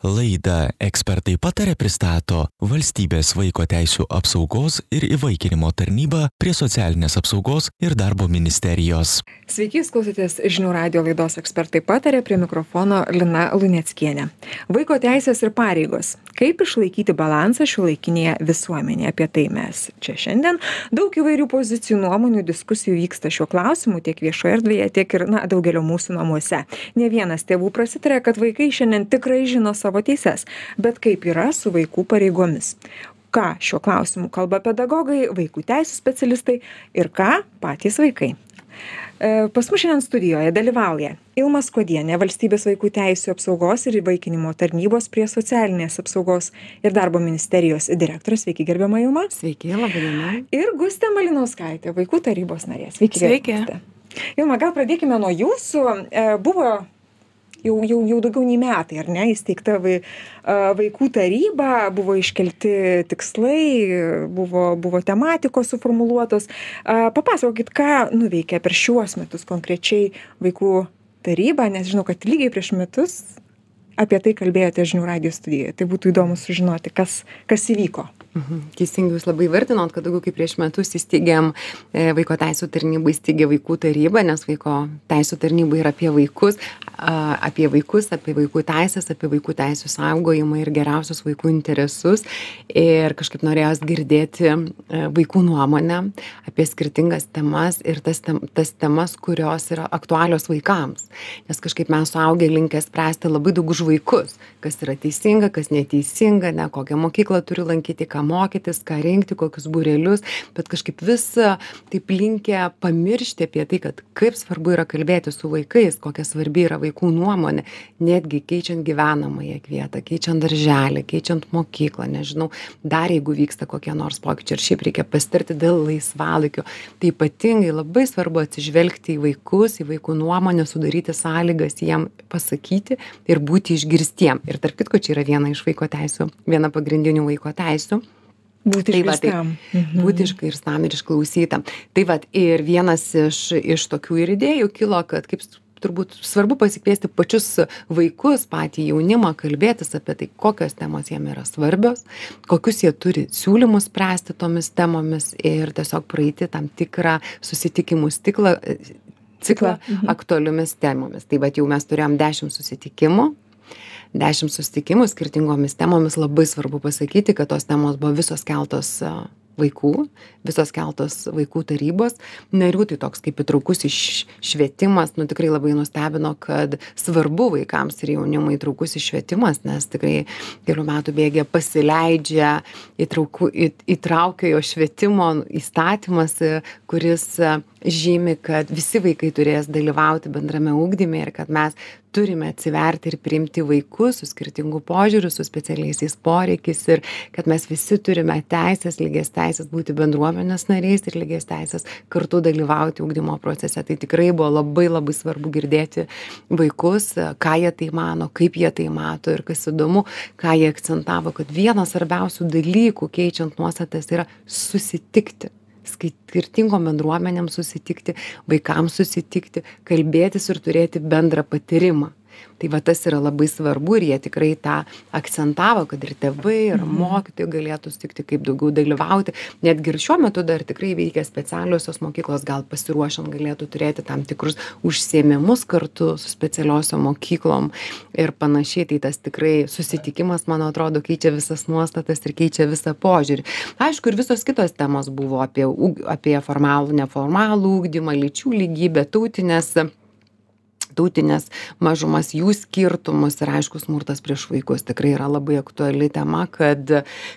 Laidą ekspertai patarė pristato Valstybės vaiko teisų apsaugos ir įvaikinimo tarnyba prie socialinės apsaugos ir darbo ministerijos. Sveiki, klausotės žinių radio laidos ekspertai patarė prie mikrofono Lina Luneckienė. Vaiko teisės ir pareigos. Kaip išlaikyti balansą šiuolaikinėje visuomenėje? Apie tai mes čia šiandien. Daug įvairių pozicijų, nuomonių, diskusijų vyksta šiuo klausimu tiek viešoje erdvėje, tiek ir na, daugelio mūsų namuose. Ne vienas tėvų prasitarė, kad vaikai šiandien tikrai žino savo savo teises bet kaip yra su vaikų pareigomis ką šiuo klausimu kalba pedagogai vaikų teisių specialistai ir ką patys vaikai e, Pas mus šiandien studijoje dalyvauja Ilma Skodienė, Valstybės vaikų teisų apsaugos ir įvaikinimo tarnybos prie socialinės apsaugos ir darbo ministerijos direktorė. Sveiki, gerbiama Ilma. Sveiki, labai diena. Ir Gustė Malinauskaitė, vaikų tarybos narė. Sveiki. Sveiki. Ilma, gal pradėkime nuo jūsų. E, buvo jau jau jau daugiau nei metai ar ne įsteigta vai vaikų taryba buvo iškelti tikslai buvo buvo tematikos suformuluotos. Papasakokit ką nuveikė per šiuos metus konkrečiai vaikų taryba nes žinau kad lygiai prieš metus apie tai kalbėjote žinių radijo studijoje. Tai būtų įdomu sužinoti kas kas įvyko. Mhm. Teisingai jūs labai vertinot, kad daugiau kaip prieš metus įsteigėm e, vaiko teisų tarnybą, įsteigė vaikų tarybą, nes vaiko teisų tarnyba yra apie vaikus, apie vaikus, apie vaikų teisės, apie vaikų teisų saugojimą ir geriausius vaikų interesus. Ir kažkaip norėjos girdėti e, vaikų nuomonę apie skirtingas temas ir tas, tem, tas temas, kurios yra aktualios vaikams. Nes kažkaip mes suaugę linkę spręsti labai daug už vaikus, kas yra teisinga, kas neteisinga, ne kokią mokyklą turi lankyti, ką mokytis ką rinkti kokius būrelius bet kažkaip vis taip linkę pamiršti apie tai kad kaip svarbu yra kalbėtis su vaikais kokia svarbi yra vaikų nuomonė netgi keičiant gyvenamąją vietą keičiant darželį keičiant mokyklą nežinau dar jeigu vyksta kokie nors pokyčiai ir šiaip reikia pasitarti dėl laisvalaikio tai ypatingai labai svarbu atsižvelgti į vaikus į vaikų nuomonę sudaryti sąlygas jiem pasakyti ir būti išgirstiem ir tarp kitko čia yra viena iš vaiko teisių viena pagrindinių vaiko teisių Būti tai va, tai, mhm. būti išgirstam ir išklausytam. Tai va, ir vienas iš, iš tokių ir idėjų kilo, kad kaip turbūt svarbu pasikviesti pačius vaikus, patį jaunimą, kalbėtis apie tai, kokios temos jiem yra svarbios, kokius jie turi siūlymus spręsti tomis temomis ir tiesiog praeiti tam tikrą susitikimų stiklą, ciklą mhm. aktualiomis temomis. Tai va, jau mes turėjom dešimt susitikimų dešimt susitikimų skirtingomis temomis labai svarbu pasakyti kad tos temos buvo visos keltos vaikų visos keltos vaikų tarybos. Narių tai toks kaip įtraukusis švietimas nu tikrai labai nustebino kad svarbu vaikams ir jaunimui įtraukusis švietimas nes tikrai kelių metų bėgyje pasileidžia įtrauku į įtraukiojo švietimo įstatymas kuris žymi kad visi vaikai turės dalyvauti bendrame ugdyme ir kad mes turime atsiverti ir priimti vaikus su skirtingu požiūriu su specialiaisiais poreikiais ir kad mes visi turime teises lygias teises būti bendruomenės nariais ir lygias teises kartu dalyvauti ugdymo procese. Tai tikrai buvo labai labai svarbu girdėti vaikus ką jie tai mano kaip jie tai mato ir kas įdomu ką jie akcentavo kad vienas svarbiausių dalykų keičiant nuostatas yra susitikti skirtingom bendruomenėm susitikti vaikams susitikti kalbėtis ir turėti bendrą patyrimą tai va tas yra labai svarbu ir jie tikrai tą akcentavo kad ir tėvai ir Mhm. mokytojai galėtų sutikti kaip daugiau dalyvauti. Netgi ir šiuo metu dar tikrai veikia specialiosios mokyklos gal pasiruošiant galėtų turėti tam tikrus užsiėmimus kartu su specialiosiom mokyklom ir panašiai. Tai tas tikrai susitikimas man atrodo keičia visas nuostatas ir keičia visą požiūrį. Aišku ir visos kitos temos buvo apie apie formalų neformalų ugdymą lyčių lygybę tautines tautines mažumas jų skirtumus ir aišku smurtas prieš vaikus tikrai yra labai aktuali tema kad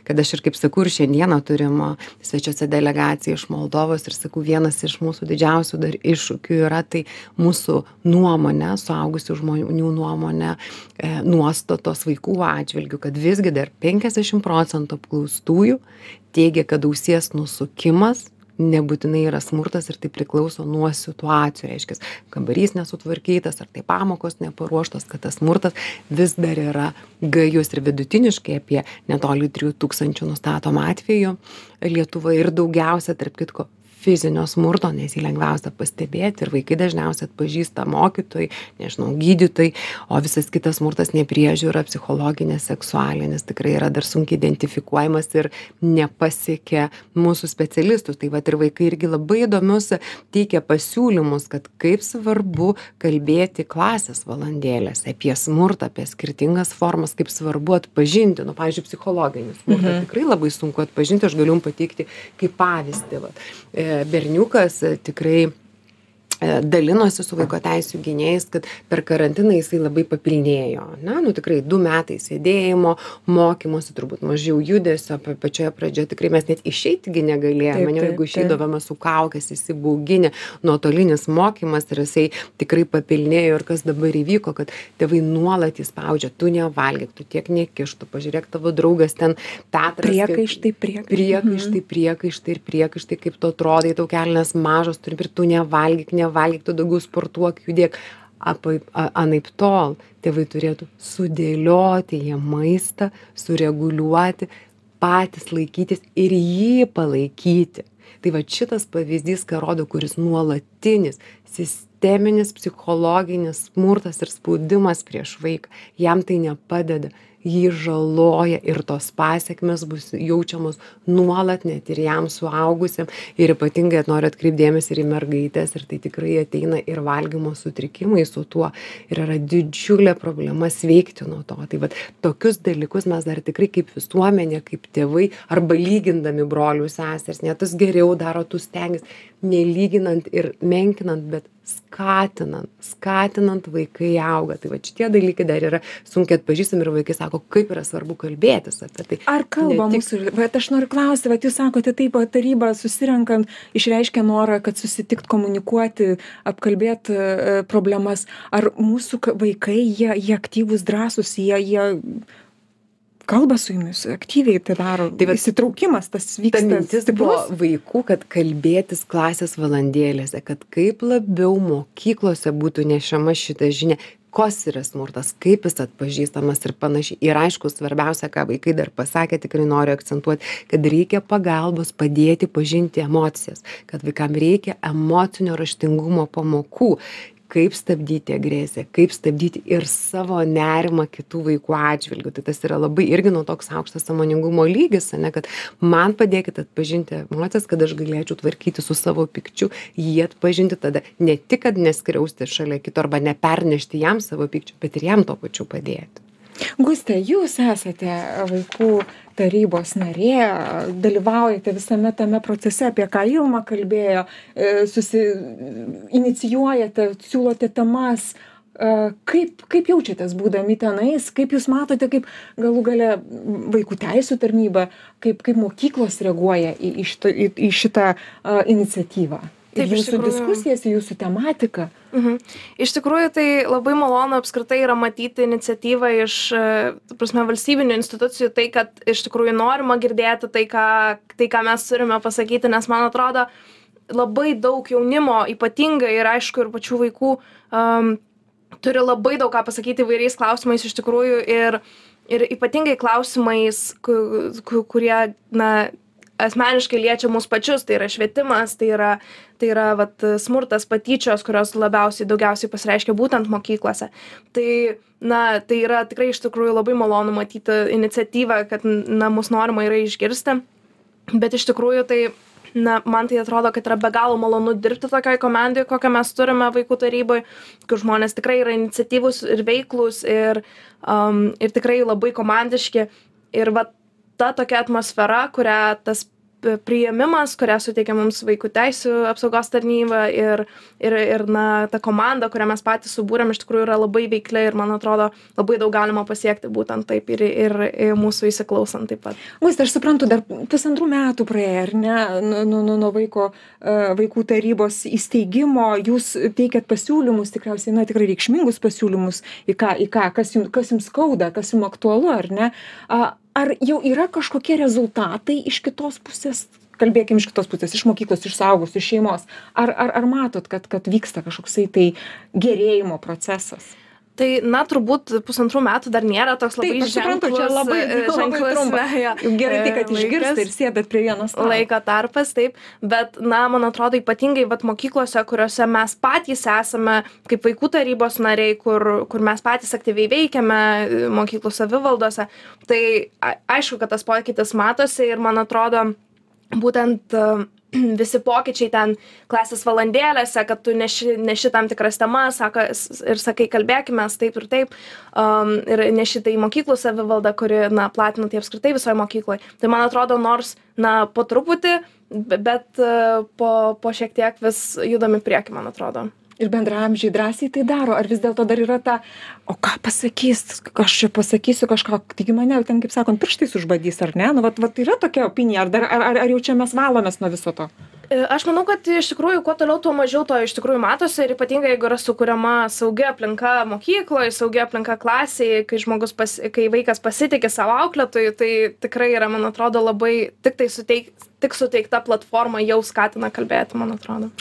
kad aš ir kaip sakau ir šiandieną turim svečiuose delegaciją iš moldovos ir sakau vienas iš mūsų didžiausių dar iššūkių yra tai mūsų nuomonė suaugusių žmonių nuomonė e, nuostatos vaikų atžvilgiu kad visgi dar penkiasdešim procentų apklaustųjų teigia kad ausies nusukimas nebūtinai yra smurtas ir tai priklauso nuo situacijų reiškias kambarys nesutvarkytas ar tai pamokos neparuoštos kad tas smurtas vis dar yra gajus. Ir vidutiniškai apie netoli trijų tūkstančių nustatoma atvejų. Lietuvoj ir daugiausia tarp kitko fizinio smurto nes jį lengviausia pastebėti ir vaikai dažniausiai atpažįsta mokytojai nežinau gydytojai o visas kitas smurtas nepriežiūra psichologinė seksualinis tikrai yra dar sunkiai identifikuojamas ir nepasiekia mūsų specialistų tai vat ir vaikai irgi labai įdomius teikia pasiūlymus kad kaip svarbu kalbėti klasės valandėlėse apie smurtą apie skirtingas formas kaip svarbu atpažinti nu pavyzdžiui psichologinį smurtą. Mhm. tikrai labai sunku atpažinti aš galiu jum pateikti kaip pavyzdį vat. E, berniukas tikrai dalinosi su vaiko teisių gynėjais, kad per karantiną jisai labai papilnėjo. Na, nu tikrai du metai sėdėjimo, mokymosi, turbūt mažiau judesio, pa- pačioje pradžioje tikrai mes net išeitigi negalėjome, Taip, ne, taip, jeigu išeidavome su kaukės, įsibauginę, nuotolinis mokymas ir jisai tikrai papilnėjo ir kas dabar įvyko, kad tėvai nuolat įspaudžia, tu nevalgyk, tu tiek nekištų, pažiūrėk tavo draugas ten kaip- Priekaištai, priekaištai. priekaištai priekaištai ir priekaištai kaip tu atrodai tau kelnės mažos turi ir tu nevalgyk nevalgyk tu daugiau sportuok judėk apa a anaiptol tėvai turėtų sudėlioti jiem maistą sureguliuoti patys laikytis ir jį palaikyti. Tai vat šitas pavyzdys ką rodo kuris nuolatinis sisteminis psichologinis smurtas ir spaudimas prieš vaiką jam tai nepadeda jį žaloja ir tos pasekmės bus jaučiamos nuolat net ir jam suaugusiam ir ypatingai noriu atkreipt dėmesį ir į mergaites ir tai tikrai ateina ir valgymo sutrikimai su tuo. Ir yra didžiulė problema sveikti nuo to. Tai vat tokius dalykus mes dar tikrai kaip visuomenė kaip tėvai arba lygindami brolių seseris ne tas geriau daro tu stengies nelyginant ir menkinant bet skatinant skatinant vaikai auga tai vat šitie dalykai dar yra sunkiai atpažįstami ir vaikai sako kaip yra svarbu kalbėtis apie tai Ar kalba mūsų, bet aš noriu klausti, bet jūs sakote taip, va, taryba susirenkant išreiškia norą, kad susitikt, komunikuoti, apkalbėti e, problemas. Ar mūsų ka- vaikai, jie, jie aktyvūs, drąsūs, jie, jie kalba su jumis, aktyviai tai daro. Tai vat- įsitraukimas tas ta vyksta. mintis buvo vaikų kad kalbėtis klasės valandėlėse kad kaip labiau mokyklose būtų nešama šita žinia kas yra smurtas kaip jis atpažįstamas ir panašiai ir aišku svarbiausia ką vaikai dar pasakė tikrai noriu akcentuot kad reikia pagalbos padėti pažinti emocijas kad vaikam reikia emocinio raštingumo pamokų kaip stabdyti agresiją kaip stabdyti ir savo nerimą kitų vaikų atžvilgiu tai tas yra labai irgi nu toks aukštas sąmoningumo lygis ane kad man padėkit atpažinti emocijas kad aš galėčiau tvarkytis su savo pykčiu jį atpažinti tada ne tik kad neskriausti šalia kito arba nepernešti jam savo pykčio bet ir jam tuo pačiu padėti Guste, jūs esate vaikų tarybos narė, dalyvaujate visame tame procese, apie ką Ilma kalbėjo, e, susi, inicijuojate, siūlote temas. E, Kaip, kaip jaučiatės būdami tenais, kaip jūs matote, kaip galų gale vaikų teisų tarnyba, kaip, kaip mokyklos reaguoja į, į, šitą, į, į šitą uh, iniciatyvą? Taip, iš jūsų tikrųjų. diskusijas, jūsų tematiką. Mhm. Iš tikrųjų, tai labai malonu apskritai yra matyti iniciatyvą iš, e, prasme, valstybinių institucijų, tai, kad iš tikrųjų norima girdėti tai, ką, tai, ką mes turime pasakyti, nes man atrodo, labai daug jaunimo, ypatingai ir aišku, ir pačių vaikų, um, turi labai daug ką pasakyti įvairiais klausimais iš tikrųjų ir, ir ypatingai klausimais, ku, ku, kurie, na, asmeniškai liečia mus pačius, tai yra švietimas, tai yra, tai yra vat, smurtas, patyčios, kurios labiausiai daugiausiai pasireiškia būtent mokyklose. Tai, na, tai yra tikrai iš tikrųjų labai malonu matyti iniciatyvą, kad na, mus norima yra išgirsti, bet iš tikrųjų tai na man tai atrodo kad yra be galo malonu dirbti tokioj komandoj kokią mes turime vaikų taryboj kur žmonės tikrai yra iniciatyvūs ir veiklūs ir um, ir tikrai labai komandiški ir va ta tokia atmosfera kurią tas priėmimas kurią suteikia mums vaikų teisių apsaugos tarnyba ir ir ir na ta komanda kurią mes patys subūrėm iš tikrųjų yra labai veikli ir man atrodo labai daug galima pasiekti būtent taip ir ir ir mūsų įsiklausant taip pat Guste, aš suprantu, dar pusantrų metų praėjo, ar ne, nuo, nuo, nuo- nuo vaiko, e, vaikų tarybos įsteigimo, jūs teikiat pasiūlymus, tikriausiai, na, tikrai reikšmingus pasiūlymus, į ką, į ką kas, jums, kas jums skauda, kas jums aktualu, ar ne? A, Ar jau yra kažkokie rezultatai iš kitos pusės? Kalbėkim iš kitos pusės, iš mokyklos, iš saugus, iš šeimos. Ar, ar, ar matot, kad, kad vyksta kažkoksai tai gerėjimo procesas? Tai, na, turbūt pusantrų metų dar nėra toks labai Taip, suprantu, čia ženklus, labai, e, labai ženklus, na, jo, Gerai tai, e, kad išgirsta laikas. ir sėdat prie vienos stalo. laiko tarpas, taip, bet, na, man atrodo, ypatingai vat, mokyklose, kuriuose mes patys esame kaip vaikų tarybos nariai, kur, kur mes patys aktyviai veikiame e, mokyklų savivaldose, tai aišku, kad tas pokytis matosi ir man atrodo, būtent e, visi pokyčiai ten klasės valandėlėse, kad tu neši, neši tam tikras temas saka, s- ir sakai, kalbėkime taip ir taip, um, ir neši tai į mokyklų savivaldą, kuri, na, platina tai apskritai visoje mokykloje. Tai man atrodo, nors, na, po truputį, be- bet uh, po, po šiek tiek vis judami prieki, man atrodo. Ir bendramžiai drąsiai tai daro, ar vis dėlto dar yra ta, o ką pasakys, aš čia pasakysiu kažką, taigi mane ten, kaip sakant, pirštais užbadys, ar ne? Nu, vat, vat yra tokia opinija, ar, dar, ar, ar, ar jau čia mes valomės nuo viso to? E, Aš manau, kad iš tikrųjų, kuo toliau, tuo mažiau to iš tikrųjų matosi ir ypatingai, jeigu yra sukuriama saugi aplinka mokykloje, saugi aplinka klasėje, kai, pas, kai vaikas pasitikė savo auklėtojui, tai tikrai yra, man atrodo, labai tik tai suteik, tik suteikta platforma jau skatina kalbėti, man atrodo.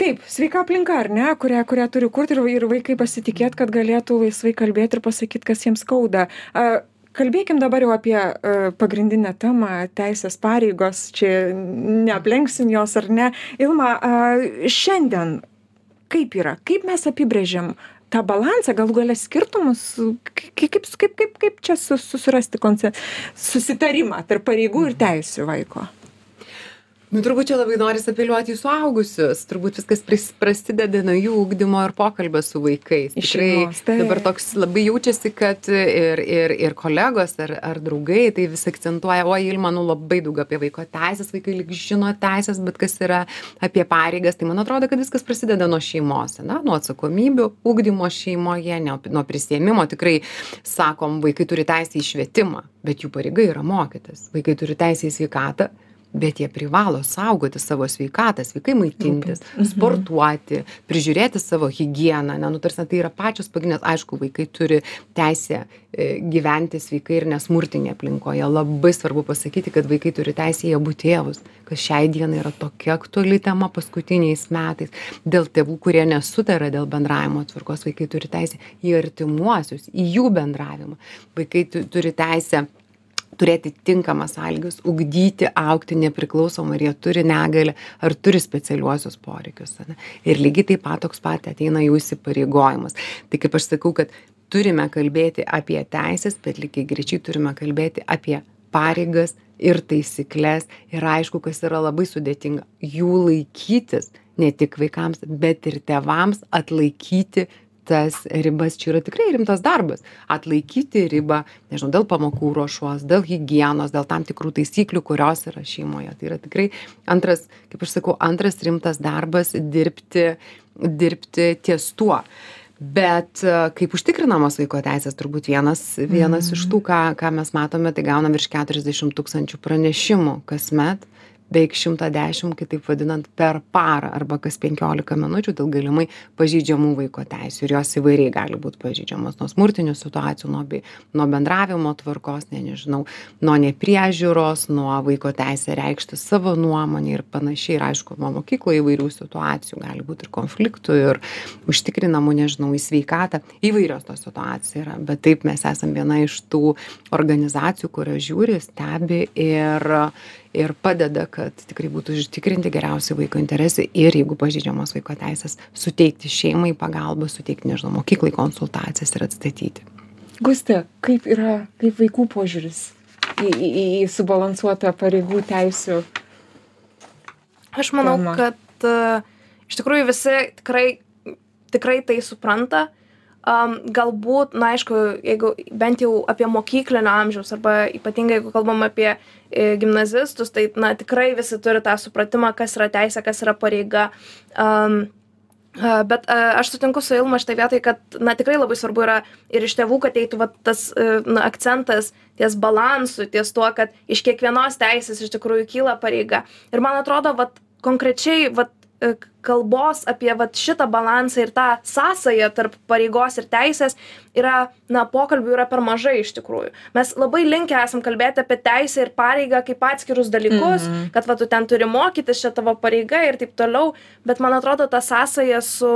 Taip, sveika aplinka, ar ne, kurią, kurią turi kurti ir, ir vaikai pasitikėti, kad galėtų laisvai kalbėti ir pasakyti, kas jiems skauda. A, Kalbėkim dabar jau apie uh, pagrindinę temą - teisės pareigos, čia neaplenksim jos ar ne. Ilma, šiandien kaip yra, kaip mes apibrėžiam tą balansą, galų galę skirtumus, kaip, kaip, kaip, kaip, čia su- susirasti konce, susitarimą tarp pareigų ir teisų vaiko? Nu, turbūt čia labai noris apeliuoti į suaugusius. Turbūt viskas pris, prasideda nuo jų ūkdymo ir pokalbio su vaikais. Tikrai dabar toks labai jaučiasi, kad ir, ir, ir kolegos ar, ar draugai tai vis akcentuoja, o Ilma, nu labai daug apie vaiko teisės, vaikai lyg žino teisės, bet kas yra apie pareigas. Tai man atrodo, kad viskas prasideda nuo šeimos, na, nuo atsakomybių, ūkdymo šeimoje, ne, nuo prisėmimo. Tikrai sakom, vaikai turi teisę į švietimą, bet jų pareiga yra mokytis. Vaikai turi teisę į sveikatą, bet jie privalo saugoti savo sveikatą, sveikai maitintis, sportuoti, prižiūrėti savo higieną. Ne, nu, tarsi, tai yra pačios pagrindinės, aišku, vaikai turi teisę e, gyventi sveikai ir nesmurtinėje aplinkoje. Labai svarbu pasakyti, kad vaikai turi teisę į abu tėvus, kas šiai dienai yra tokia aktuali tema paskutiniais metais. Dėl tėvų, kurie nesutara dėl bendravimo tvarkos, vaikai turi teisę į artimuosius, į jų bendravimą. Vaikai tu, turi teisę turėti tinkamas sąlygas, ugdyti, aukti nepriklausomai, ar jie turi negalę, ar turi specialiuosius poreikius. Ane? Ir lygiai taip pat toks pat ateina jų įsipareigojimas. Tai kaip aš sakau, kad turime kalbėti apie teisės, bet lygiai greičiai turime kalbėti apie pareigas ir taisyklės. Ir aišku, kas yra labai sudėtinga, jų laikytis ne tik vaikams, bet ir tevams atlaikyti tas ribas čia yra tikrai rimtas darbas. Atlaikyti ribą nežinau dėl pamokų ruošos dėl higienos dėl tam tikrų taisyklių kurios yra šeimoje. Tai yra tikrai antras kaip aš sakau antras rimtas darbas dirbti dirbti ties tuo. Bet e, kaip užtikrinamos vaiko teisės turbūt vienas vienas iš tų ką ką mes matome tai gaunam virš keturiasdešim tūkstančių pranešimų kasmet beveik šimtą dešim kitaip vadinant per parą arba kas penkiolika minučių dėl galimai pažeidžiamų vaiko teisių. Ir jos įvairiai gali būt pažeidžiamos nuo smurtinių situacijų nuo bei nuo bendravimo tvarkos ne nežinau nuo nepriežiūros nuo vaiko teisė reikšti savo nuomonę ir panašiai. Ir aišku nuo mokykloj įvairių situacijų gali būt ir konfliktų ir užtikrinamų nežinau į sveikatą. Įvairios tos situacijos yra bet taip mes esam viena iš tų organizacijų kurios žiūri stebi ir ir padeda kad tikrai būtų užtikrinti geriausi vaiko interesai ir jeigu pažeidžiamos vaiko teisės suteikti šeimai pagalbą suteikti nežinau mokyklai konsultacijas ir atstatyti Guste, kaip yra, kaip vaikų požiūris į, į, į į subalansuotą pareigų teisų? Aš manau, Tema. kad uh, iš tikrųjų visi tikrai, tikrai tai supranta. Um, galbūt, na aišku, jeigu bent jau apie mokyklinio amžiaus arba ypatingai jeigu kalbam apie e, gimnazistus, tai na tikrai visi turi tą supratimą, kas yra teisė, kas yra pareiga. Um, Bet aš sutinku su Ilma šitą vietą, kad na, tikrai labai svarbu yra ir iš tėvų, kad eitų va, tas e, na, akcentas ties balansu, ties tuo, kad iš kiekvienos teisės iš tikrųjų kyla pareiga. Ir man atrodo, va, konkrečiai va, kalbos apie vat šitą balansą ir tą sąsają tarp pareigos ir teisės yra na pokalbių yra per mažai iš tikrųjų. Mes labai linkę esam kalbėti apie teisę ir pareigą kaip atskirus dalykus kad va tu ten turi mokytis čia tavo pareiga ir taip toliau bet man atrodo ta sąsaja su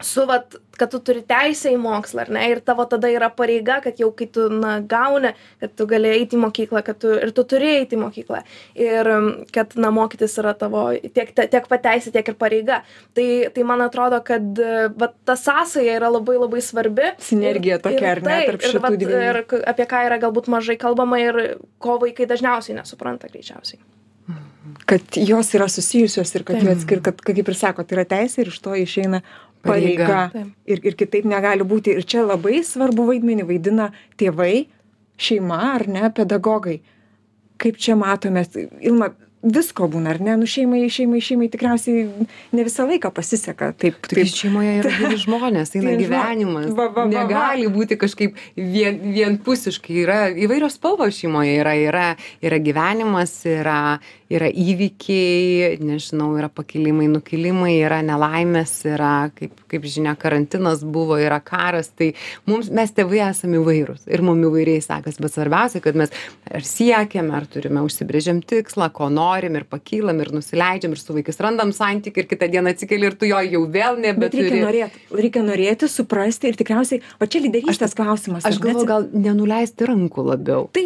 su vat kad tu turi teisę į mokslą ar ne? Ir tavo tada yra pareiga kad jau kai tu na gauni kad tu gali eiti į mokyklą kad tu ir tu turi eiti į mokyklą. Ir kad na mokytis yra tavo tiek tiek pat teisė tiek ir pareiga. Tai tai man atrodo kad vat ta sąsaja yra labai labai svarbi. Sinergija tokia ar ne tarp šitų dviejų. ir apie ką yra galbūt mažai kalbama ir ko vaikai dažniausiai nesupranta greičiausiai. Kad jos yra susijusios ir kad jų atskir kad kaip ir sakot yra teisė ir iš to išeina pareiga. Ir ir kitaip negali būti. Ir čia labai svarbų vaidmenį vaidina tėvai šeima ar ne pedagogai. Kaip čia matome ilma visko būna ar ne? Nu šeimai šeimai šeimai tikriausiai ne visą laiką pasiseka taip taip. šeimoje yra gyvi žmonės eina gyvenimas. va, va, va, negali būti kažkaip vien vienpusiškai. Yra įvairios spalvos šeimoje. Yra yra yra gyvenimas yra yra įvykiai nežinau yra pakilimai nukilimai yra nelaimės yra kaip kaip žinia karantinas buvo yra karas. Tai mums mes tėvai esam įvairūs ir mum įvairiai sekasi. Bet svarbiausia kad mes ar siekiame ar turime užsibrėžėm tikslą ko norim ir pakylam ir nusileidžiam ir su vaikais randam santykį ir kitą dieną atsikeli ir tu jo jau vėl bet nebeturi. reikia norėt reikia norėti suprasti ir tikriausiai va čia lyderystės klausimas aš galvoju gal nenuleisti rankų labiau. Tai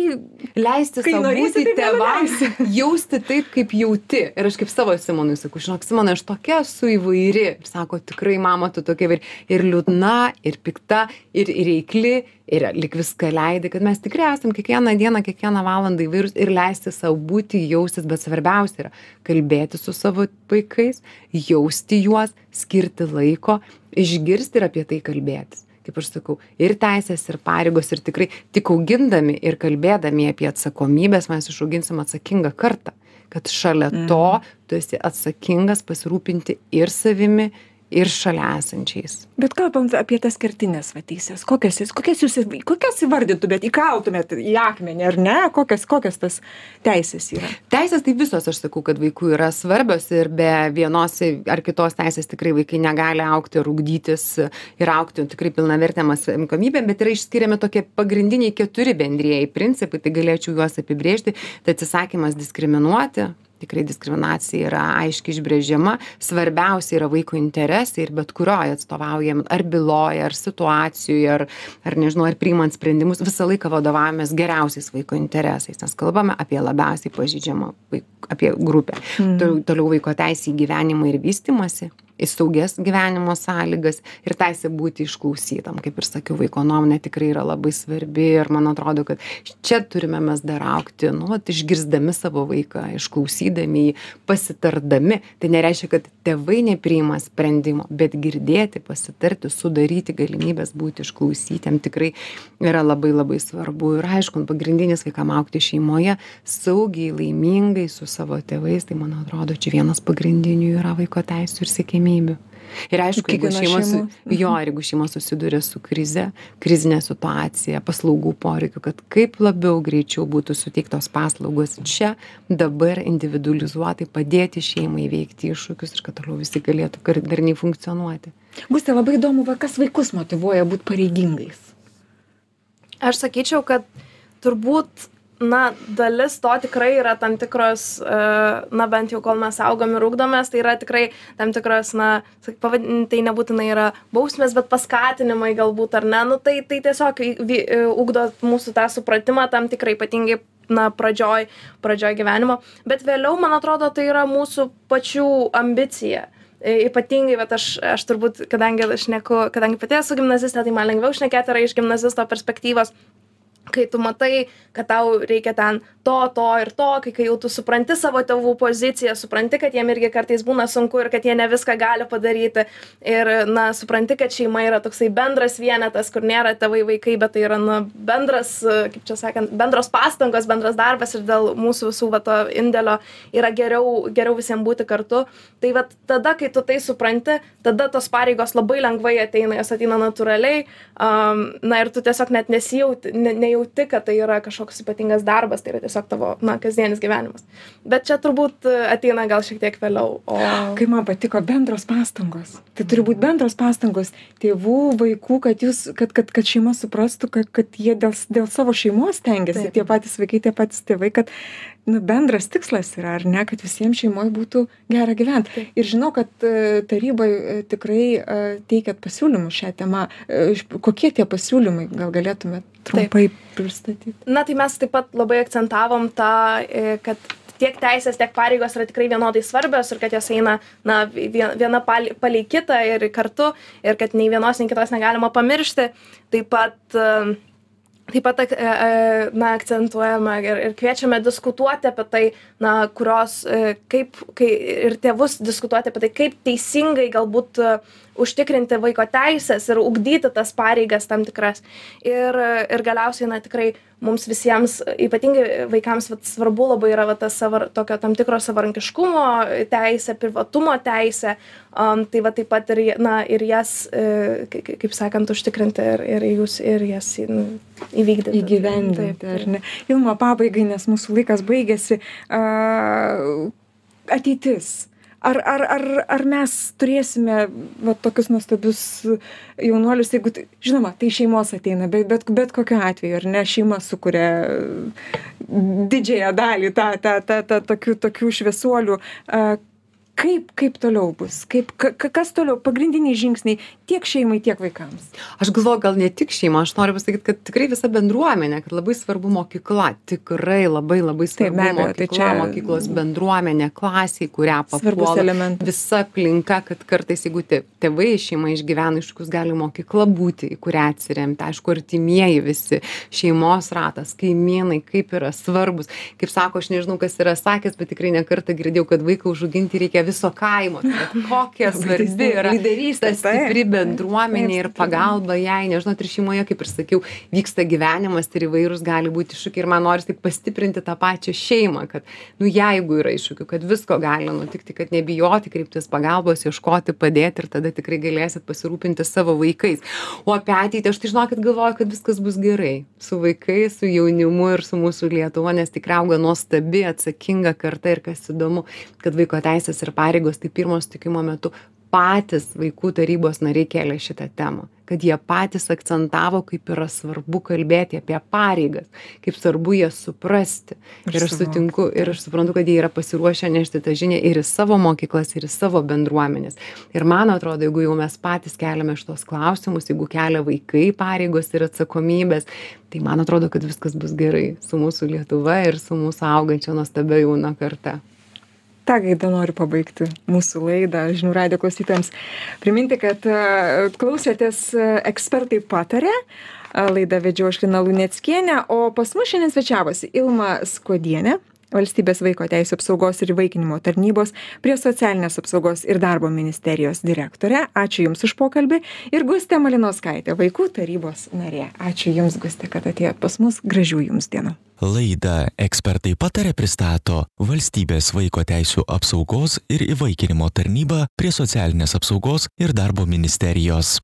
leisti norėsi, būti tėvams jausti taip kaip jauti. Ir aš kaip savo simonui sakau žinok simonai aš tokia esu įvairi. Ir sako tikrai mama tu tokia įvairi. Ir liūdna ir pikta ir ir reikli ir lyg viską leidi kad mes tikrai esam kiekvieną dieną kiekvieną valandą įvairūs ir leisti sau būti jaustis bet svarbiausia yra kalbėtis su savo vaikais jausti juos skirti laiko išgirsti ir apie tai kalbėtis. Kaip aš sakau ir teisės ir pareigos ir tikrai tik augindami ir kalbėdami apie atsakomybes mes išauginsim atsakingą kartą. Kad šalia to tu esi atsakingas pasirūpinti ir savimi ir šalia esančiais. Bet kalbant apie tas kertines va teises kokias kokias jūs kokias įvardytumėt įkaltumėt į akmenį ar ne? Kokias kokias tas teisės yra? Teisės tai visos aš sakau kad vaikų yra svarbios ir be vienos ar kitos teisės tikrai vaikai negali augti ir ugdytis ir augti tikrai pilnavertėm asmenybėm bet yra išskiriami tokie pagrindiniai keturi bendrieji principai tai galėčiau juos apibrėžti. Tai atsisakymas diskriminuoti tikrai diskriminacija yra aiškiai išbrėžiama. Svarbiausia yra vaiko interesai ir bet kurioj atstovaujam ar byloj ar situacijoj ar ar nežinau ar priimant sprendimus visą laiką vadovaujamės geriausiais vaiko interesais nes kalbame apie labiausiai pažeidžiamą vaik apie grupę. Toliau toliau vaiko teisė į gyvenimą ir vystymąsi į saugias gyvenimo sąlygas ir teisė būti išklausytam. Kaip ir sakiau vaiko nuomonė tikrai yra labai svarbi ir man atrodo kad čia turime mes dar augti nu vat išgirsdami savo vaiką išklausydami jį pasitardami. Tai nereiškia kad tėvai nepriima sprendimo bet girdėti pasitarti sudaryti galimybes būti išklausytiem tikrai yra labai labai svarbu. Ir aišku pagrindinis vaikam augti šeimoje saugiai laimingai su savo tėvais tai man atrodo čia vienas pagrindinių yra vaiko teisių ir siekiamybių ir aišku jeigu šeimos šeimos. jo jeigu šeima susiduria su krize krizine situacija paslaugų poreikiu kad kaip labiau greičiau būtų suteiktos paslaugos čia dabar individualizuotai padėti šeimai įveikti iššūkius ir kad toliau visi galėtų darniai funkcionuoti. Guste labai įdomu va kas vaikus motyvuoja būt pareigingais? Aš sakyčiau kad turbūt na dalis to tikrai yra tam tikros e, na bent jau kol mes augam ir ugdomės tai yra tikrai tam tikros na sak pavadin tai nebūtinai yra bausmės bet paskatinimai galbūt ar ne? Nu tai tai tiesiog vi e, ugdo mūsų tą supratimą tam tikrą ypatingai na pradžioj pradžioj gyvenimo. Bet vėliau man atrodo tai yra mūsų pačių ambicija. E, ypatingai vat aš aš turbūt kadangi šneku kadangi pati esu gimnazistė tai man lengviau šnekėt yra iš gimnazisto perspektyvos kai tu matai kad tau reikia ten to to ir to kai kai jau tu supranti savo tėvų poziciją supranti kad jiem irgi kartais būna sunku ir kad jie ne viską gali padaryti. Ir na supranti kad šeima yra toksai bendras vienetas kur nėra tėvai vaikai bet tai yra na bendras kaip čia sakant bendros pastangos bendras darbas ir dėl mūsų visų va to indėlio yra geriau geriau visiem būti kartu. Tai vat tada kai tu tai supranti tada tos pareigos labai lengvai ateina jos ateina natūraliai am na ir tu tiesiog net nesijauti ne nejauti kad tai yra kažkoks ypatingas darbas tai yra tiesiog tavo na kasdienis gyvenimas. Bet čia turbūt ateina gal šiek tiek vėliau o kaip man patiko bendros pastangos. Tai turi būt bendros pastangos tėvų vaikų kad jūs kad kad kad šeima suprastų kad kad jie dėl dėl savo šeimos stengiasi. Taip. tie patys vaikai tie patys tėvai kad nu, bendras tikslas yra, ar ne, kad visiems šeimoje būtų gera gyventi. Ir žinau, kad e, tarybai e, tikrai e, teikėt pasiūlymus šią temą. Kokie tie pasiūlymai, gal galėtumėt trumpai Taip. pristatyti? Na, tai mes taip pat labai akcentavom tą, kad tiek teisės, tiek pareigos yra tikrai vienodai svarbios ir kad jos eina na, viena palei kitą ir kartu ir kad nei vienos, nei kitos negalima pamiršti. Taip pat uh, taip pat ak e, e, na akcentuojama ir ir kviečiame diskutuoti apie tai na kurios e, kaip kai ir tėvus diskutuoti apie tai kaip teisingai galbūt užtikrinti vaiko teises ir ugdyti tas pareigas tam tikras. Ir ir galiausiai na tikrai mums visiems ypatingai vaikams vat svarbu labai yra va tas sava tokio tam tikro savarankiškumo teisė privatumo teisė am tai va taip pat ir na ir jas e, kaip sakant užtikrinti ir ir jūs ir jas nu įvykdyti. Įgyvendinti ar ne? Ilma pabaigai nes mūsų laikas baigėsi. A ateitis ar ar ar ar mes turėsime va tokius nuostabius jaunuolius jeigu tai žinoma tai iš šeimos ateina bet bet bet kokiu atveju ar ne šeima sukuria didžiąją dalį tą tą tą tą tokių tokių šviesuolių. A kaip kaip toliau bus? Kaip ka kas toliau? Pagrindiniai žingsniai tiek šeimai tiek vaikams. Aš galvoju gal ne tik šeima aš noriu pasakyt kad tikrai visa bendruomenė kad labai svarbu mokykla tikrai labai labai svarbu tai mokykla mokyklos bendruomenė klasė į kurią papuola visa aplinka kad kartais jeigu tė tėvai šeima išgyvena iššūkius gali mokykla būti į kurią atsiremti. Aišku artimieji visi šeimos ratas kaimynai kaip yra svarbūs kaip sako aš nežinau kas yra sakęs bet tikrai ne kartą girdėjau kad vaiką užauginti reikia viso kaimo. Tai kokia svarbi yra lyderystė. stipri bendruomenė ir pagalba jai. Nes žinot ir šeimoje kaip ir sakiau vyksta gyvenimas ir įvairūs gali būt iššūkiai. Ir man noris tik pastiprinti tą pačią šeimą kad nu jeigu yra iššūkių kad visko gali nutikti kad nebijoti kreiptis pagalbos ieškoti padėti ir tada tikrai galėsit pasirūpinti savo vaikais. O apie ateitį aš tai žinokit galvoju kad viskas bus gerai su vaikais su jaunimu ir su mūsų lietuva nes tikrai auga nuostabi atsakinga karta ir kas įdomu kad vaiko teisės ir pareigos tai pirmo susitikimo metu patys vaikų tarybos nariai kėlė šitą temą kad jie patys akcentavo kaip yra svarbu kalbėti apie pareigas kaip svarbu jas suprasti. Ir aš sutinku ir aš suprantu kad jie yra pasiruošę nešti tą žinią ir į savo mokyklas ir į savo bendruomenes ir man atrodo jeigu jau mes patys keliame šituos klausimus jeigu kelia vaikai pareigos ir atsakomybės tai man atrodo kad viskas bus gerai su mūsų lietuva ir su mūsų augančia nuostabia jauna karta ta gaida noriu pabaigti mūsų laidą žinių radijo klausytojams. Priminti, kad e, klausėtės e, ekspertai patarė. Laidą vedžiau aš Lina Luneckienė, o pas mus šiandien svečiavosi Ilma Skodienė, valstybės vaiko teisių apsaugos ir įvaikinimo tarnybos prie socialinės apsaugos ir darbo ministerijos direktorė. Ačiū jums už pokalbį. Ir gustė malinauskaitė vaikų tarybos narė. Ačiū jums guste kad atėjot pas mus. Gražių jums dienų. Laidą ekspertai pataria pristato valstybės vaiko teisių apsaugos ir įvaikinimo tarnyba prie socialinės apsaugos ir darbo ministerijos